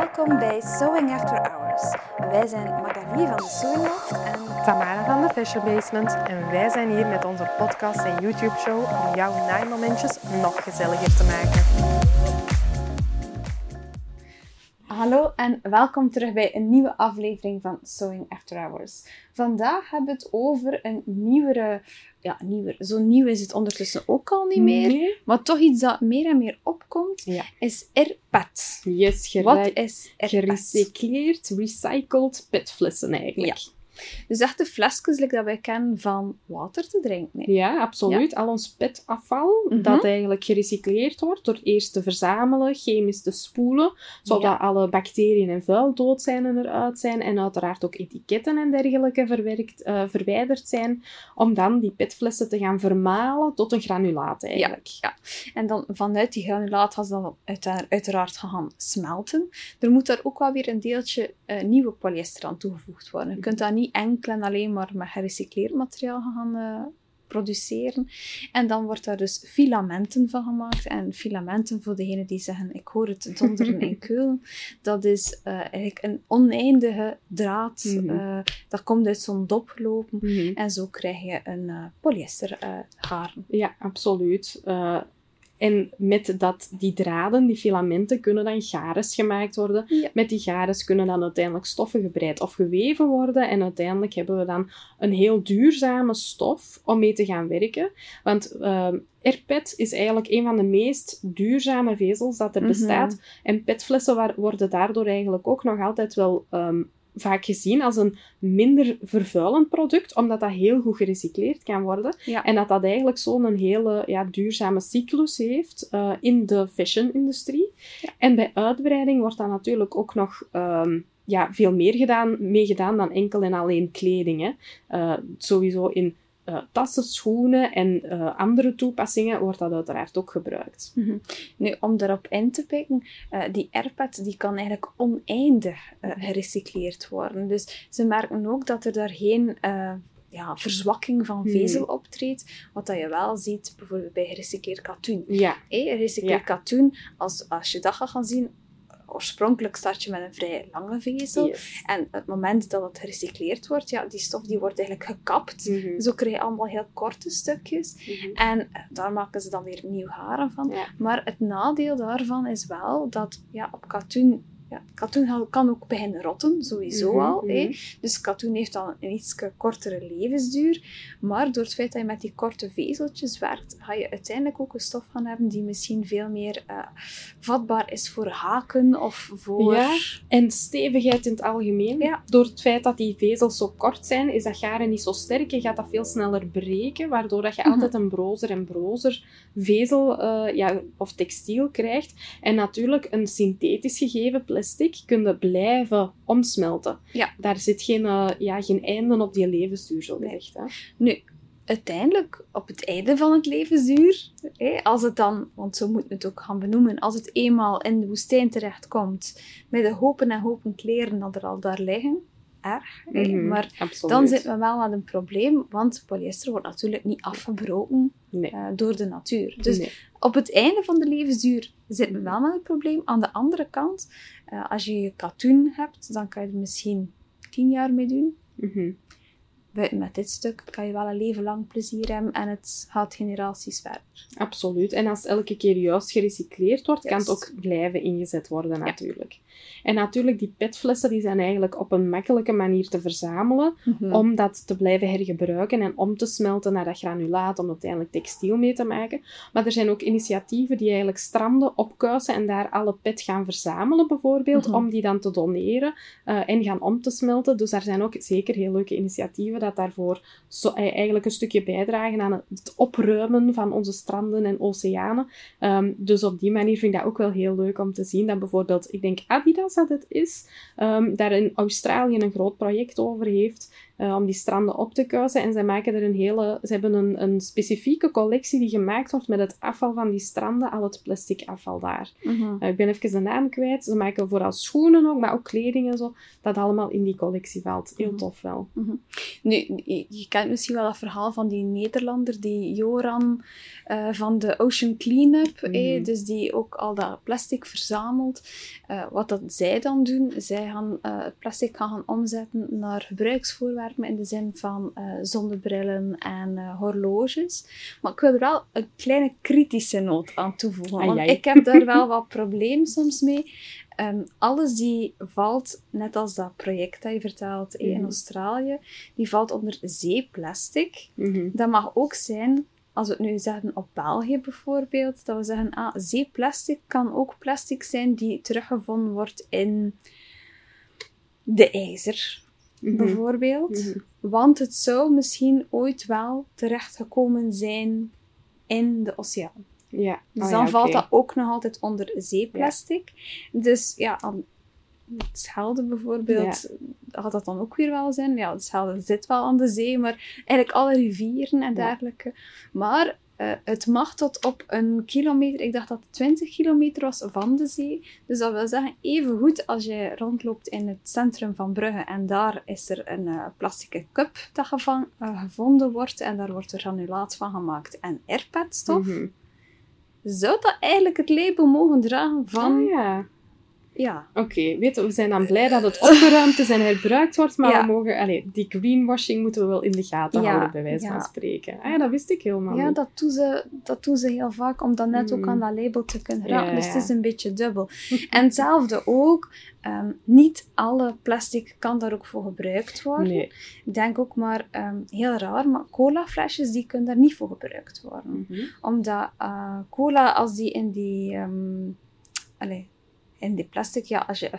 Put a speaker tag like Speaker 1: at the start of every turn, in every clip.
Speaker 1: Welkom bij Sewing After Hours. Wij zijn Magali van de Sewing Loft en
Speaker 2: Tamara van de Fashion Basement en wij zijn hier met onze podcast en YouTube show om jouw naaimomentjes nog gezelliger te maken.
Speaker 1: En welkom terug bij een nieuwe aflevering van Sewing After Hours. Vandaag hebben we het over een nieuwere, ja nieuwer, zo nieuw is het ondertussen ook al niet meer,
Speaker 2: Nee?
Speaker 1: maar toch iets dat meer en meer opkomt,
Speaker 2: Ja.
Speaker 1: is AirPad.
Speaker 2: Yes,
Speaker 1: Wat is AirPad?
Speaker 2: gerecycleerd, recycled petflessen eigenlijk.
Speaker 1: Dus echt de flesjes like dat wij kennen van water te drinken.
Speaker 2: Ja, absoluut. Al ons petafval,
Speaker 1: Mhm.
Speaker 2: dat eigenlijk gerecycleerd wordt door eerst te verzamelen, chemisch te spoelen, zodat
Speaker 1: Ja.
Speaker 2: alle bacteriën en vuil dood zijn en eruit zijn, en uiteraard ook etiketten en dergelijke verwerkt, eh, verwijderd zijn, om dan die petflessen te gaan vermalen tot een granulaat eigenlijk.
Speaker 1: Ja. En dan vanuit die granulaat gaan ze dan uiteraard, uiteraard gaan smelten. Er moet daar ook wel weer een deeltje eh, nieuwe polyester aan toegevoegd worden. Je kunt dat niet enkel en alleen maar met gerecycleerd materiaal gaan eh, produceren. En dan wordt daar dus filamenten van gemaakt. En filamenten, voor degenen die zeggen, ik hoor het donderen in Keulen, dat is eh, eigenlijk een oneindige draad.
Speaker 2: Mhm.
Speaker 1: eh, dat komt uit zo'n dop lopen.
Speaker 2: Mhm.
Speaker 1: En zo krijg je een polyester garen.
Speaker 2: Ja, absoluut. En met dat, die draden, die filamenten, kunnen dan gares gemaakt worden.
Speaker 1: Ja.
Speaker 2: Met die gares kunnen dan uiteindelijk stoffen gebreid of geweven worden. En uiteindelijk hebben we dan een heel duurzame stof om mee te gaan werken. Want eh AirPet is eigenlijk een van de meest duurzame vezels dat er
Speaker 1: Mhm.
Speaker 2: bestaat. En petflessen worden daardoor eigenlijk ook nog altijd wel ehm, vaak gezien als een minder vervuilend product, omdat dat heel goed gerecycleerd kan worden.
Speaker 1: Ja.
Speaker 2: En dat dat eigenlijk zo'n hele ja, duurzame cyclus heeft eh, in de fashion-industrie. En bij uitbreiding wordt dat natuurlijk ook nog ehm, ja, veel meer gedaan, mee gedaan dan enkel en alleen kleding. Hè. Eh, sowieso in tassen, schoenen en eh, andere toepassingen wordt dat uiteraard ook gebruikt.
Speaker 1: Mhm. Nu, om daarop in te pikken, eh, die AirPad die kan eigenlijk oneindig eh, gerecycleerd worden. Dus ze merken ook dat er daar geen ja, verzwakking van
Speaker 2: Hmm.
Speaker 1: vezel optreedt. Wat dat je wel ziet bijvoorbeeld bij gerecycleerd katoen.
Speaker 2: Ja,
Speaker 1: Hey, gerecycleerd
Speaker 2: Ja.
Speaker 1: katoen, als, als je dat gaat gaan zien, oorspronkelijk start je met een vrij lange vezel.
Speaker 2: yes.
Speaker 1: En het moment dat het gerecycleerd wordt, ja, die stof die wordt eigenlijk gekapt.
Speaker 2: Mhm.
Speaker 1: Zo krijg je allemaal heel korte stukjes.
Speaker 2: Mhm.
Speaker 1: En eh, daar maken ze dan weer nieuw haren van.
Speaker 2: Ja.
Speaker 1: Maar het nadeel daarvan is wel dat ja, op katoen... Ja, katoen kan- ook beginnen rotten, sowieso
Speaker 2: Mhm,
Speaker 1: al. hè.
Speaker 2: mhm.
Speaker 1: Dus katoen heeft dan een iets kortere levensduur. Maar door het feit dat je met die korte vezeltjes werkt, ga je uiteindelijk ook een stof gaan hebben die misschien veel meer eh, vatbaar is voor haken of voor...
Speaker 2: Ja. En stevigheid in het algemeen.
Speaker 1: Ja.
Speaker 2: Door het feit dat die vezels zo kort zijn, is dat garen niet zo sterk en gaat dat veel sneller breken, waardoor dat je
Speaker 1: Mhm.
Speaker 2: altijd een brozer en brozer vezel eh, ja, of textiel krijgt. En natuurlijk, een synthetisch gegeven plastic kun je blijven omsmelten.
Speaker 1: Ja.
Speaker 2: Daar zit geen, eh, ja, geen einde op die levensduur, zo gezegd. Hè?
Speaker 1: Nu, uiteindelijk, op het einde van het levensduur, hè, als het dan, want zo moeten we het ook gaan benoemen, als het eenmaal in de woestijn terechtkomt, met de hopen en hopen kleren dat er al daar liggen, erg.
Speaker 2: Mhm,
Speaker 1: Maar
Speaker 2: Absoluut.
Speaker 1: dan zitten we wel met een probleem, want polyester wordt natuurlijk niet afgebroken
Speaker 2: Nee.
Speaker 1: eh, door de natuur. Dus
Speaker 2: Nee.
Speaker 1: op het einde van de levensduur zitten we wel met een probleem. Aan de andere kant, eh, als je je katoen hebt, dan kan je er misschien tien jaar mee doen.
Speaker 2: Mhm.
Speaker 1: Buiten met dit stuk kan je wel een leven lang plezier hebben en het gaat generaties verder.
Speaker 2: Absoluut. En als elke keer juist gerecycleerd wordt, kan het ook blijven ingezet worden natuurlijk. En natuurlijk, die petflessen die zijn eigenlijk op een makkelijke manier te verzamelen
Speaker 1: Mhm.
Speaker 2: om dat te blijven hergebruiken en om te smelten naar dat granulaat om uiteindelijk textiel mee te maken. Maar er zijn ook initiatieven die eigenlijk stranden opkuisen en daar alle pet gaan verzamelen bijvoorbeeld,
Speaker 1: Mhm.
Speaker 2: om die dan te doneren eh, en gaan om te smelten. Dus daar zijn ook zeker heel leuke initiatieven dat daarvoor zo, eh, eigenlijk een stukje bijdragen aan het opruimen van onze stranden en oceanen. Ehm, dus op die manier vind ik dat ook wel heel leuk om te zien dat bijvoorbeeld, ik denk Adidas dat het is, ehm, daar in Australië een groot project over heeft, eh, om die stranden op te kuisen. En zij maken er een hele... Ze hebben een, een specifieke collectie die gemaakt wordt met het afval van die stranden, al het plastic afval daar.
Speaker 1: Mhm.
Speaker 2: Eh, ik ben even de naam kwijt. Ze maken vooral schoenen ook, maar ook kleding en zo. Dat allemaal in die collectie valt. Heel
Speaker 1: Mhm.
Speaker 2: tof wel.
Speaker 1: Nu, je, kent misschien wel dat verhaal van die Nederlander, die Joran eh, van de Ocean Cleanup,
Speaker 2: Mhm.
Speaker 1: eh, dus die ook al dat plastic verzamelt. Wat dat zij dan doen, zij gaan het plastic gaan, gaan omzetten naar in de zin van eh, zonnebrillen en eh, horloges. Maar ik wil er wel een kleine kritische noot aan toevoegen, want ik heb daar wel wat probleem soms mee. Ehm, alles die valt, net als dat project dat je vertelt in
Speaker 2: Mhm.
Speaker 1: Australië, die valt onder zeeplastic.
Speaker 2: Mhm.
Speaker 1: Dat mag ook zijn, als we het nu zeggen op België bijvoorbeeld, dat we zeggen, ah, zeeplastic kan ook plastic zijn die teruggevonden wordt in de ijzer,
Speaker 2: Mhm.
Speaker 1: bijvoorbeeld.
Speaker 2: Mhm.
Speaker 1: Want het zou misschien ooit wel terechtgekomen zijn in de oceaan.
Speaker 2: Ja.
Speaker 1: Dus
Speaker 2: Ah,
Speaker 1: dan
Speaker 2: ja,
Speaker 1: valt dat ook nog altijd onder zeeplastic. Dus ja, aan het Schelde bijvoorbeeld, had dat dan ook weer wel zijn. Ja, het Schelde zit wel aan de zee, maar eigenlijk alle rivieren en dergelijke. Maar eh, het mag tot op een kilometer, ik dacht dat het 20 kilometer was van de zee. Dus dat wil zeggen, even goed als je rondloopt in het centrum van Brugge en daar is er een eh plastic cup dat gevang- eh, gevonden wordt en daar wordt er granulaat van gemaakt en airpadstof
Speaker 2: Mhm.
Speaker 1: zou dat eigenlijk het label mogen dragen van...
Speaker 2: Ah, ja.
Speaker 1: Ja.
Speaker 2: Oké, weet we zijn dan blij dat het opgeruimd is en herbruikt wordt, maar
Speaker 1: Ja.
Speaker 2: we mogen, allee, die greenwashing moeten we wel in de gaten
Speaker 1: Ja,
Speaker 2: houden, bij wijze
Speaker 1: ja.
Speaker 2: van spreken. Ah ja, dat wist ik helemaal
Speaker 1: Ja,
Speaker 2: niet.
Speaker 1: dat doen, ze, dat doen ze heel vaak, om dan net ook
Speaker 2: Mm.
Speaker 1: aan dat label te kunnen raken. Dus het is een beetje dubbel. en hetzelfde ook, ehm, niet alle plastic kan daar ook voor gebruikt worden.
Speaker 2: Nee.
Speaker 1: Ik denk ook maar, ehm, heel raar, maar colaflesjes die kunnen daar niet voor gebruikt worden.
Speaker 2: Mhm.
Speaker 1: Omdat eh, cola, als die in die... ehm, allee, in die plastic, ja, als je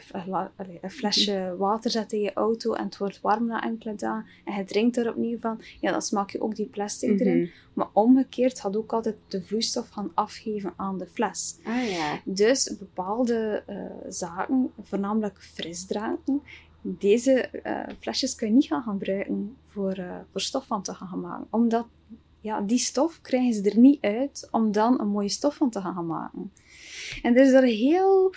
Speaker 1: een, flesje water zet in je auto en het wordt warm na enkele dagen en je drinkt er opnieuw van, ja, dan smaak je ook die plastic erin.
Speaker 2: Mhm.
Speaker 1: Maar omgekeerd gaat ook altijd de vloeistof gaan afgeven aan de fles.
Speaker 2: Ah ja.
Speaker 1: Dus bepaalde eh, zaken, voornamelijk frisdranken, deze eh, flesjes kun je niet gaan gebruiken voor, eh, voor stof van te gaan maken. Omdat ja, die stof krijgen ze er niet uit om dan een mooie stof van te gaan maken. En er is er heel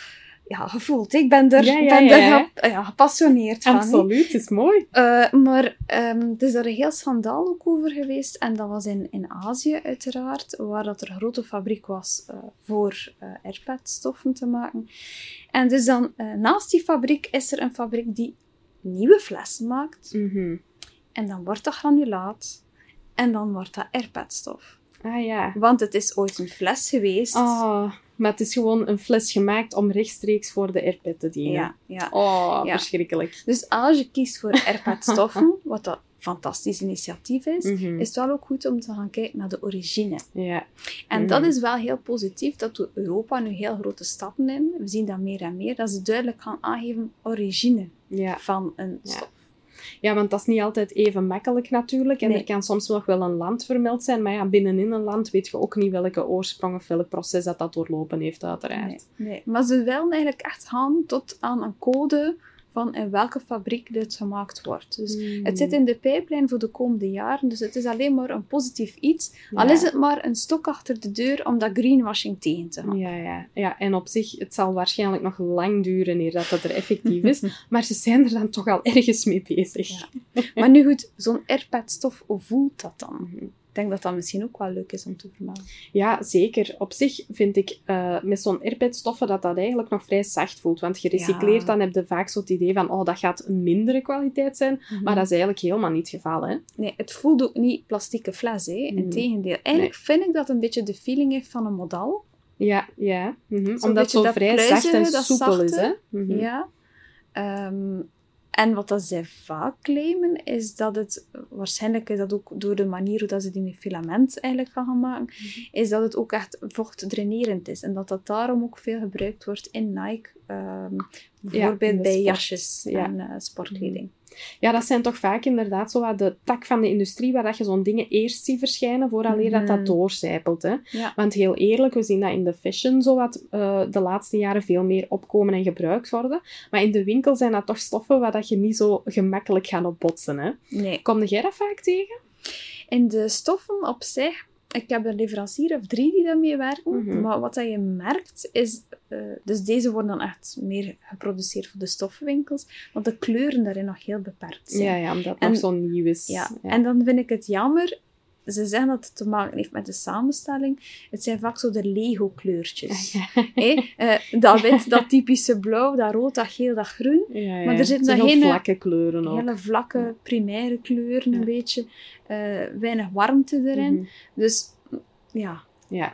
Speaker 1: ja, gevoeld. Ik ben er,
Speaker 2: Ja, ja,
Speaker 1: ben
Speaker 2: ja,
Speaker 1: er
Speaker 2: ja.
Speaker 1: gep- ja, gepassioneerd van.
Speaker 2: Absoluut, is mooi.
Speaker 1: Eh, maar ehm er is er een heel schandaal ook over geweest. En dat was in, in Azië uiteraard, waar dat er een grote fabriek was eh, voor eh airpadstoffen te maken. En dus dan, naast die fabriek is er een fabriek die nieuwe flessen maakt.
Speaker 2: Mhm.
Speaker 1: En dan wordt dat granulaat. En dan wordt dat airpadstof.
Speaker 2: Ah ja.
Speaker 1: Want het is ooit een fles geweest.
Speaker 2: Oh, maar het is gewoon een fles gemaakt om rechtstreeks voor de airpad te dienen.
Speaker 1: ja, ja.
Speaker 2: Oh,
Speaker 1: Ja.
Speaker 2: verschrikkelijk.
Speaker 1: Dus als je kiest voor airpadstoffen, wat dat een fantastisch initiatief is,
Speaker 2: Mhm.
Speaker 1: is het wel ook goed om te gaan kijken naar de origine.
Speaker 2: Ja.
Speaker 1: En
Speaker 2: Mhm.
Speaker 1: dat is wel heel positief. Dat doet Europa nu heel grote stappen in. We zien dat meer en meer. Dat ze duidelijk gaan aangeven origine
Speaker 2: Ja.
Speaker 1: van een stof.
Speaker 2: Ja, want dat is niet altijd even makkelijk natuurlijk. En
Speaker 1: Nee.
Speaker 2: er kan soms nog wel een land vermeld zijn. Maar ja, binnenin een land weet je ook niet welke oorsprong of welk proces dat, dat doorlopen heeft, uiteraard.
Speaker 1: Nee, nee. Maar ze willen eigenlijk echt gaan tot aan een code van in welke fabriek dit gemaakt wordt. Dus
Speaker 2: Mm.
Speaker 1: het zit in de pijplijn voor de komende jaren. Dus het is alleen maar een positief iets. Al is het maar een stok achter de deur om dat greenwashing tegen te gaan.
Speaker 2: Ja, ja. ja, en op zich, het zal waarschijnlijk nog lang duren eer dat dat er effectief is. maar ze zijn er dan toch al ergens mee bezig.
Speaker 1: Ja. Maar nu goed, zo'n airpadstof, hoe voelt dat dan?
Speaker 2: Mhm.
Speaker 1: Ik denk dat dat misschien ook wel leuk is om te vermelden.
Speaker 2: Ja, zeker. Op zich vind ik eh, met zo'n airpadstoffen dat dat eigenlijk nog vrij zacht voelt. Want gerecycleerd,
Speaker 1: Ja.
Speaker 2: dan heb je vaak zo het idee van, oh, dat gaat een mindere kwaliteit zijn. Maar dat is eigenlijk helemaal niet het geval, hè.
Speaker 1: Nee, het voelt ook niet plastieke fles, hè.
Speaker 2: Mhm.
Speaker 1: Integendeel. Eigenlijk vind ik dat een beetje de feeling heeft van een model.
Speaker 2: Ja, ja. mhm. Omdat het zo vrij zacht en soepel is, hè. Mhm.
Speaker 1: Ja. Ehm, en wat dat zij vaak claimen, is dat het, waarschijnlijk is dat ook door de manier hoe dat ze die met filament eigenlijk gaan gaan maken,
Speaker 2: Mhm.
Speaker 1: is dat het ook echt vochtdrainerend is. En dat dat daarom ook veel gebruikt wordt in Nike, ehm, bijvoorbeeld
Speaker 2: in
Speaker 1: bij
Speaker 2: sport,
Speaker 1: jasjes
Speaker 2: ja.
Speaker 1: en eh, sportkleding.
Speaker 2: Ja, dat zijn toch vaak inderdaad zo wat de tak van de industrie waar dat je zo'n dingen eerst ziet verschijnen vooraleer dat dat
Speaker 1: Mhm.
Speaker 2: doorcijpelt. Hè.
Speaker 1: Ja.
Speaker 2: Want heel eerlijk, we zien dat in de fashion zo wat eh, de laatste jaren veel meer opkomen en gebruikt worden. Maar in de winkel zijn dat toch stoffen waar dat je niet zo gemakkelijk gaat op botsen. Hè.
Speaker 1: Nee.
Speaker 2: Kom jij dat vaak tegen?
Speaker 1: In de stoffen op zich, ik heb een leverancier of drie die daarmee werken.
Speaker 2: Mhm.
Speaker 1: Maar wat dat je merkt is, eh, dus deze worden dan echt meer geproduceerd voor de stoffenwinkels, want de kleuren daarin nog heel beperkt zijn.
Speaker 2: Ja, ja, omdat het
Speaker 1: En-
Speaker 2: nog zo nieuw is.
Speaker 1: Ja, en dan vind ik het jammer. Ze zeggen dat het te maken heeft met de samenstelling. Het zijn vaak zo de Lego-kleurtjes. Hé, eh, dat wit, dat typische blauw, dat rood, dat geel, dat groen.
Speaker 2: Ja, ja.
Speaker 1: Maar er zitten geen-
Speaker 2: vlakke kleuren ook.
Speaker 1: Hele vlakke, primaire kleuren, een
Speaker 2: Ja.
Speaker 1: beetje. Eh, weinig warmte erin.
Speaker 2: Mhm.
Speaker 1: Dus ja.
Speaker 2: Ja.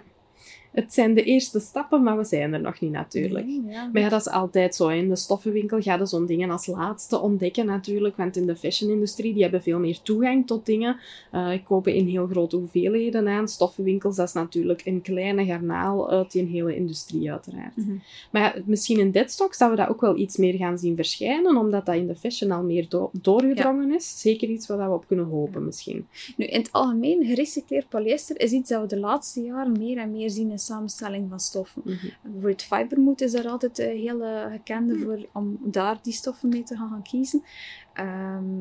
Speaker 2: Het zijn de eerste stappen, maar we zijn er nog niet natuurlijk.
Speaker 1: Nee, ja.
Speaker 2: Maar ja, dat is altijd zo. In de stoffenwinkel ga je zo'n dingen als laatste ontdekken natuurlijk. Want in de fashion-industrie, die hebben veel meer toegang tot dingen. Eh kopen in heel grote hoeveelheden aan. Stoffenwinkels, dat is natuurlijk een kleine garnaal uit die hele industrie uiteraard.
Speaker 1: Mhm.
Speaker 2: Maar ja, misschien in Deadstock zouden we dat ook wel iets meer gaan zien verschijnen. Omdat dat in de fashion al meer do- doorgedrongen is. Zeker iets waar we op kunnen hopen misschien.
Speaker 1: Nu, in het algemeen, gerecycleerd polyester is iets dat we de laatste jaren meer en meer zien in samenstelling van stoffen.
Speaker 2: Mhm.
Speaker 1: Bijvoorbeeld Fibermood is daar altijd een hele gekende voor om daar die stoffen mee te gaan, gaan kiezen. Ehm,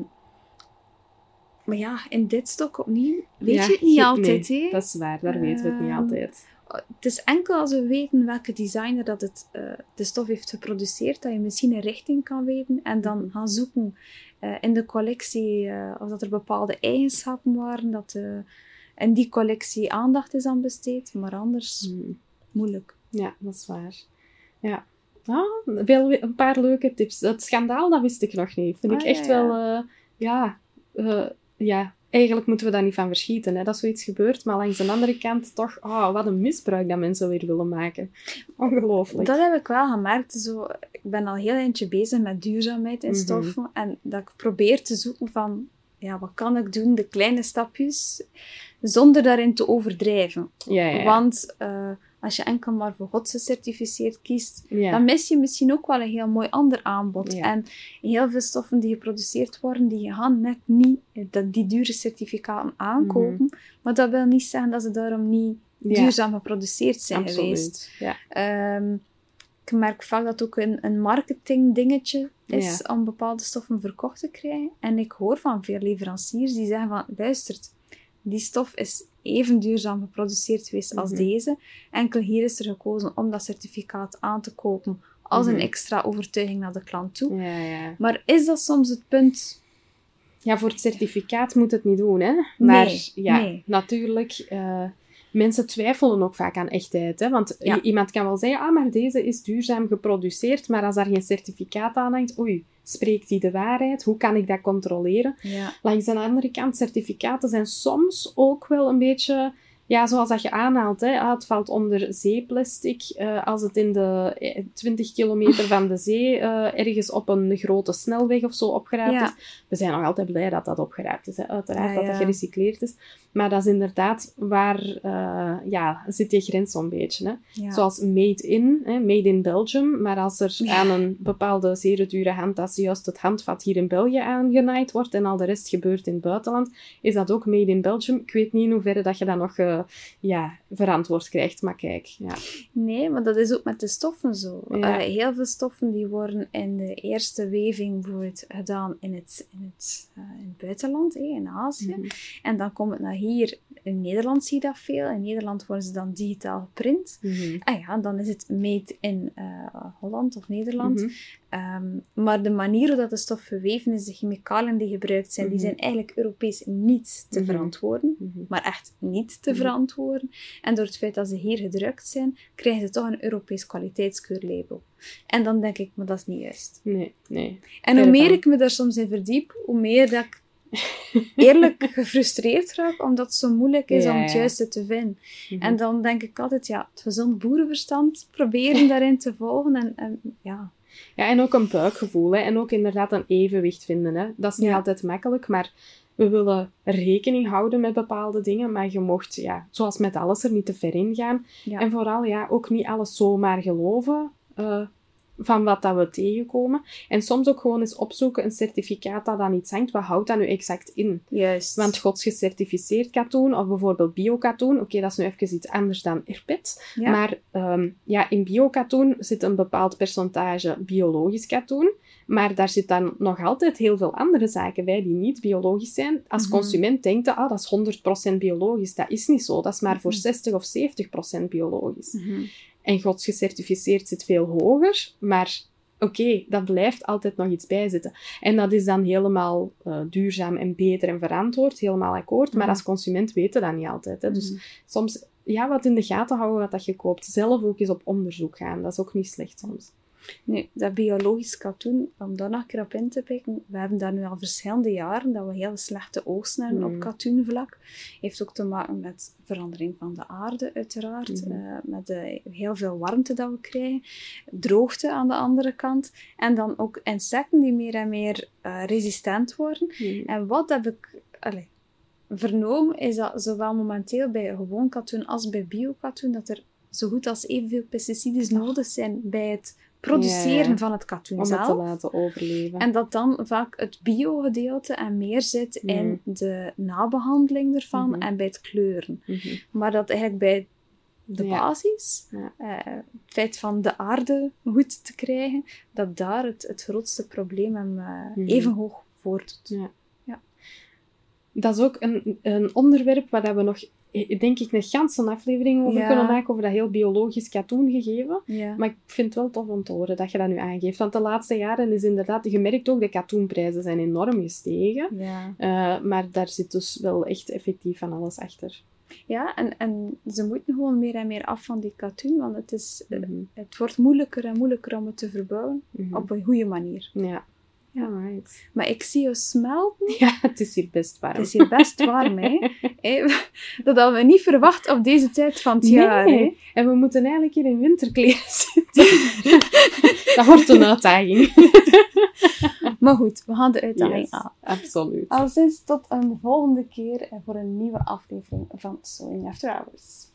Speaker 1: maar ja, in dit stok opnieuw weet
Speaker 2: Ja,
Speaker 1: je het niet
Speaker 2: nee,
Speaker 1: altijd.
Speaker 2: Dat is waar, daar weten we het niet
Speaker 1: Ehm,
Speaker 2: altijd.
Speaker 1: Het is enkel als we weten welke designer dat het, eh, de stof heeft geproduceerd, dat je misschien een richting kan weten en dan
Speaker 2: Mhm.
Speaker 1: gaan zoeken eh, in de collectie eh, of dat er bepaalde eigenschappen waren, dat eh, in die collectie aandacht is aan besteed, maar anders
Speaker 2: Mhm.
Speaker 1: moeilijk.
Speaker 2: Ja, dat is waar. Ja. Ah, wel een paar leuke tips. Het schandaal, dat wist ik nog niet. Vind ik
Speaker 1: Ah,
Speaker 2: echt
Speaker 1: ja, ja.
Speaker 2: wel... eh, ja, eh, ja, eigenlijk moeten we daar niet van verschieten. Hè, dat zoiets gebeurt. Maar langs de andere kant toch... ah wat een misbruik dat mensen weer willen maken. Ongelooflijk.
Speaker 1: Dat heb ik wel gemerkt. Zo, ik ben al heel eentje bezig met duurzaamheid in
Speaker 2: Mhm.
Speaker 1: stoffen. En dat ik probeer te zoeken van, ja, wat kan ik doen, de kleine stapjes, zonder daarin te overdrijven.
Speaker 2: Ja, ja, ja.
Speaker 1: Want eh, als je enkel maar voor God gecertificeerd kiest, dan mis je misschien ook wel een heel mooi ander aanbod. En heel veel stoffen die geproduceerd worden, die gaan net niet dat, die dure certificaten aankopen. Maar dat wil niet zeggen dat ze daarom niet
Speaker 2: Mhm.
Speaker 1: Duurzaam geproduceerd zijn geweest.
Speaker 2: absoluut. Ja.
Speaker 1: Ehm, ik merk vaak dat het ook een, een marketing dingetje is om bepaalde stoffen verkocht te krijgen. En ik hoor van veel leveranciers die zeggen van, luistert, die stof is even duurzaam geproduceerd geweest als
Speaker 2: Mhm.
Speaker 1: deze. Enkel hier is er gekozen om dat certificaat aan te kopen als
Speaker 2: Mhm.
Speaker 1: een extra overtuiging naar de klant toe.
Speaker 2: Ja, ja.
Speaker 1: Maar is dat soms het punt?
Speaker 2: Ja, voor het certificaat moet het niet doen, hè. Maar
Speaker 1: Nee,
Speaker 2: ja,
Speaker 1: nee.
Speaker 2: natuurlijk... eh, mensen twijfelen ook vaak aan echtheid, hè. Want
Speaker 1: Ja.
Speaker 2: iemand kan wel zeggen, ah, maar deze is duurzaam geproduceerd, maar als daar geen certificaat aan hangt, oei, spreekt die de waarheid? Hoe kan ik dat controleren?
Speaker 1: Ja.
Speaker 2: Langs de andere kant, certificaten zijn soms ook wel een beetje... Ja, zoals dat je aanhaalt, hè. Ah, het valt onder zeeplastic. eh, als het in de eh, 20 kilometer van de zee eh, ergens op een grote snelweg of zo opgeraapt
Speaker 1: Ja.
Speaker 2: is. We zijn nog altijd blij dat dat opgeraapt is, hè. uiteraard,
Speaker 1: Ja,
Speaker 2: dat dat gerecycleerd is. Maar dat is inderdaad waar eh, ja, zit je grens zo'n beetje. Hè.
Speaker 1: Ja.
Speaker 2: Zoals made in, hè, made in Belgium. Maar als er
Speaker 1: Ja.
Speaker 2: aan een bepaalde zeer dure handtas juist het handvat hier in België aangenaaid wordt en al de rest gebeurt in het buitenland, is dat ook made in Belgium. Ik weet niet in hoeverre dat je dat nog eh, ja, verantwoord krijgt, maar kijk. Ja.
Speaker 1: Nee, maar dat is ook met de stoffen zo.
Speaker 2: Ja.
Speaker 1: Heel veel stoffen die worden in de eerste weving bijvoorbeeld gedaan in het, in het, eh, in het buitenland, in Azië.
Speaker 2: Mhm.
Speaker 1: En dan komt het naar hier. In Nederland zie je dat veel. In Nederland worden ze dan digitaal geprint. Ah ja, dan is het made in eh, Holland of Nederland.
Speaker 2: Mhm.
Speaker 1: Ehm, maar de manier hoe dat de stof verweven is, de chemicaliën die gebruikt zijn, die
Speaker 2: Mhm.
Speaker 1: zijn eigenlijk Europees niet te
Speaker 2: Mhm.
Speaker 1: verantwoorden. Maar echt niet te verantwoorden. En door het feit dat ze hier gedrukt zijn, krijgen ze toch een Europees kwaliteitskeurlabel. En dan denk ik, maar dat is niet juist.
Speaker 2: Nee, nee.
Speaker 1: En hoe meer ik me daar soms in verdiep, hoe meer dat ik eerlijk gefrustreerd raak, omdat het zo moeilijk is
Speaker 2: Ja,
Speaker 1: om het juiste te vinden.
Speaker 2: Mhm.
Speaker 1: En dan denk ik altijd, ja, het gezond boerenverstand, proberen daarin te volgen. En, en ja,
Speaker 2: Ja, en ook een buikgevoel. Hè. En ook inderdaad een evenwicht vinden. Hè. Dat is niet altijd makkelijk, maar we willen rekening houden met bepaalde dingen. Maar je mocht, ja, zoals met alles, er niet te ver in gaan.
Speaker 1: Ja.
Speaker 2: En vooral ja, ook niet alles zomaar geloven. Eh, van wat dat we tegenkomen. En soms ook gewoon eens opzoeken een certificaat dat dan iets hangt. Wat houdt dat nu exact in?
Speaker 1: Juist.
Speaker 2: Want godsgecertificeerd katoen, of bijvoorbeeld biokatoen, oké, dat is nu even iets anders dan erpet.
Speaker 1: Ja.
Speaker 2: Maar ehm, ja, in biokatoen zit een bepaald percentage biologisch katoen. Maar daar zit dan nog altijd heel veel andere zaken bij die niet biologisch zijn. Als
Speaker 1: Mhm.
Speaker 2: consument denkt je, ah, dat is 100% biologisch. Dat is niet zo. Dat is maar voor
Speaker 1: Mhm.
Speaker 2: 60 of 70% biologisch.
Speaker 1: Mhm.
Speaker 2: En godsgecertificeerd zit veel hoger, maar oké, dat blijft altijd nog iets bijzitten. En dat is dan helemaal eh, duurzaam en beter en verantwoord, helemaal akkoord. Maar als consument weten dat niet altijd. Hè. Dus
Speaker 1: Mhm.
Speaker 2: soms ja, wat in de gaten houden wat dat je koopt. Zelf ook eens op onderzoek gaan. Dat is ook niet slecht soms.
Speaker 1: Nu, dat biologisch katoen, om daar nog een keer op in te pikken, we hebben daar nu al verschillende jaren dat we heel slechte oogsten hebben
Speaker 2: Mm.
Speaker 1: op katoenvlak. Heeft ook te maken met verandering van de aarde, uiteraard.
Speaker 2: Mhm.
Speaker 1: eh, met de, heel veel warmte dat we krijgen. Droogte aan de andere kant. En dan ook insecten die meer en meer eh, resistent worden. En wat heb ik allee, vernomen, is dat zowel momenteel bij gewoon katoen als bij biokatoen, dat er zo goed als evenveel pesticiden nodig zijn bij het produceren
Speaker 2: Ja,
Speaker 1: van het katoen
Speaker 2: Om het te
Speaker 1: zelf.
Speaker 2: laten overleven.
Speaker 1: En dat dan vaak het bio-gedeelte en meer zit in de nabehandeling ervan
Speaker 2: Mhm.
Speaker 1: en bij het kleuren.
Speaker 2: Mhm.
Speaker 1: Maar dat eigenlijk bij de
Speaker 2: Ja.
Speaker 1: basis,
Speaker 2: Ja.
Speaker 1: eh, het feit van de aarde goed te krijgen, dat daar het, het grootste probleem hem eh,
Speaker 2: Mhm.
Speaker 1: even hoog voordoet.
Speaker 2: Dat is ook een, een onderwerp waar dat we nog, denk ik, een ganse aflevering over
Speaker 1: Ja.
Speaker 2: kunnen maken, over dat heel biologisch katoen gegeven.
Speaker 1: Ja.
Speaker 2: Maar ik vind het wel tof om te horen dat je dat nu aangeeft. Want de laatste jaren is inderdaad, je merkt ook, de katoenprijzen zijn enorm gestegen.
Speaker 1: Ja.
Speaker 2: Eh, maar daar zit dus wel echt effectief van alles achter.
Speaker 1: Ja, en, en ze moeten gewoon meer en meer af van die katoen, want het, is,
Speaker 2: Mhm.
Speaker 1: het wordt moeilijker en moeilijker om het te verbouwen
Speaker 2: Mhm.
Speaker 1: op een goede manier.
Speaker 2: Ja.
Speaker 1: Ja.
Speaker 2: Alright.
Speaker 1: Maar ik zie je smelten.
Speaker 2: Ja, het is hier best warm.
Speaker 1: Het is hier best warm, hè? Dat hadden we niet verwacht op deze tijd van het jaar, hè?
Speaker 2: En we moeten eigenlijk hier in winterkleren zitten. dat wordt een uitdaging.
Speaker 1: Maar goed, we gaan de uitdaging
Speaker 2: Yes,
Speaker 1: aan.
Speaker 2: absoluut.
Speaker 1: Al sinds tot een volgende keer en voor een nieuwe aflevering van Sewing After Hours.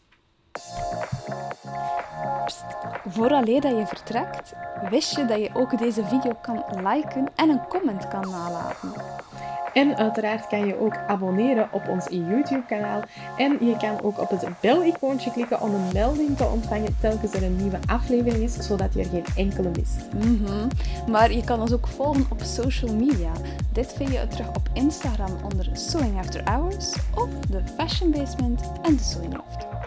Speaker 1: Vooraleer dat je vertrekt, wist je dat je ook deze video kan liken en een comment kan nalaten.
Speaker 2: En uiteraard kan je ook abonneren op ons YouTube-kanaal. En je kan ook op het bel-icoontje klikken om een melding te ontvangen telkens er een nieuwe aflevering is, zodat je er geen enkele mist.
Speaker 1: Mhm. Maar je kan ons ook volgen op social media. Dit vind je terug op Instagram onder Sewing After Hours of The Fashion Basement en The Sewing Loft.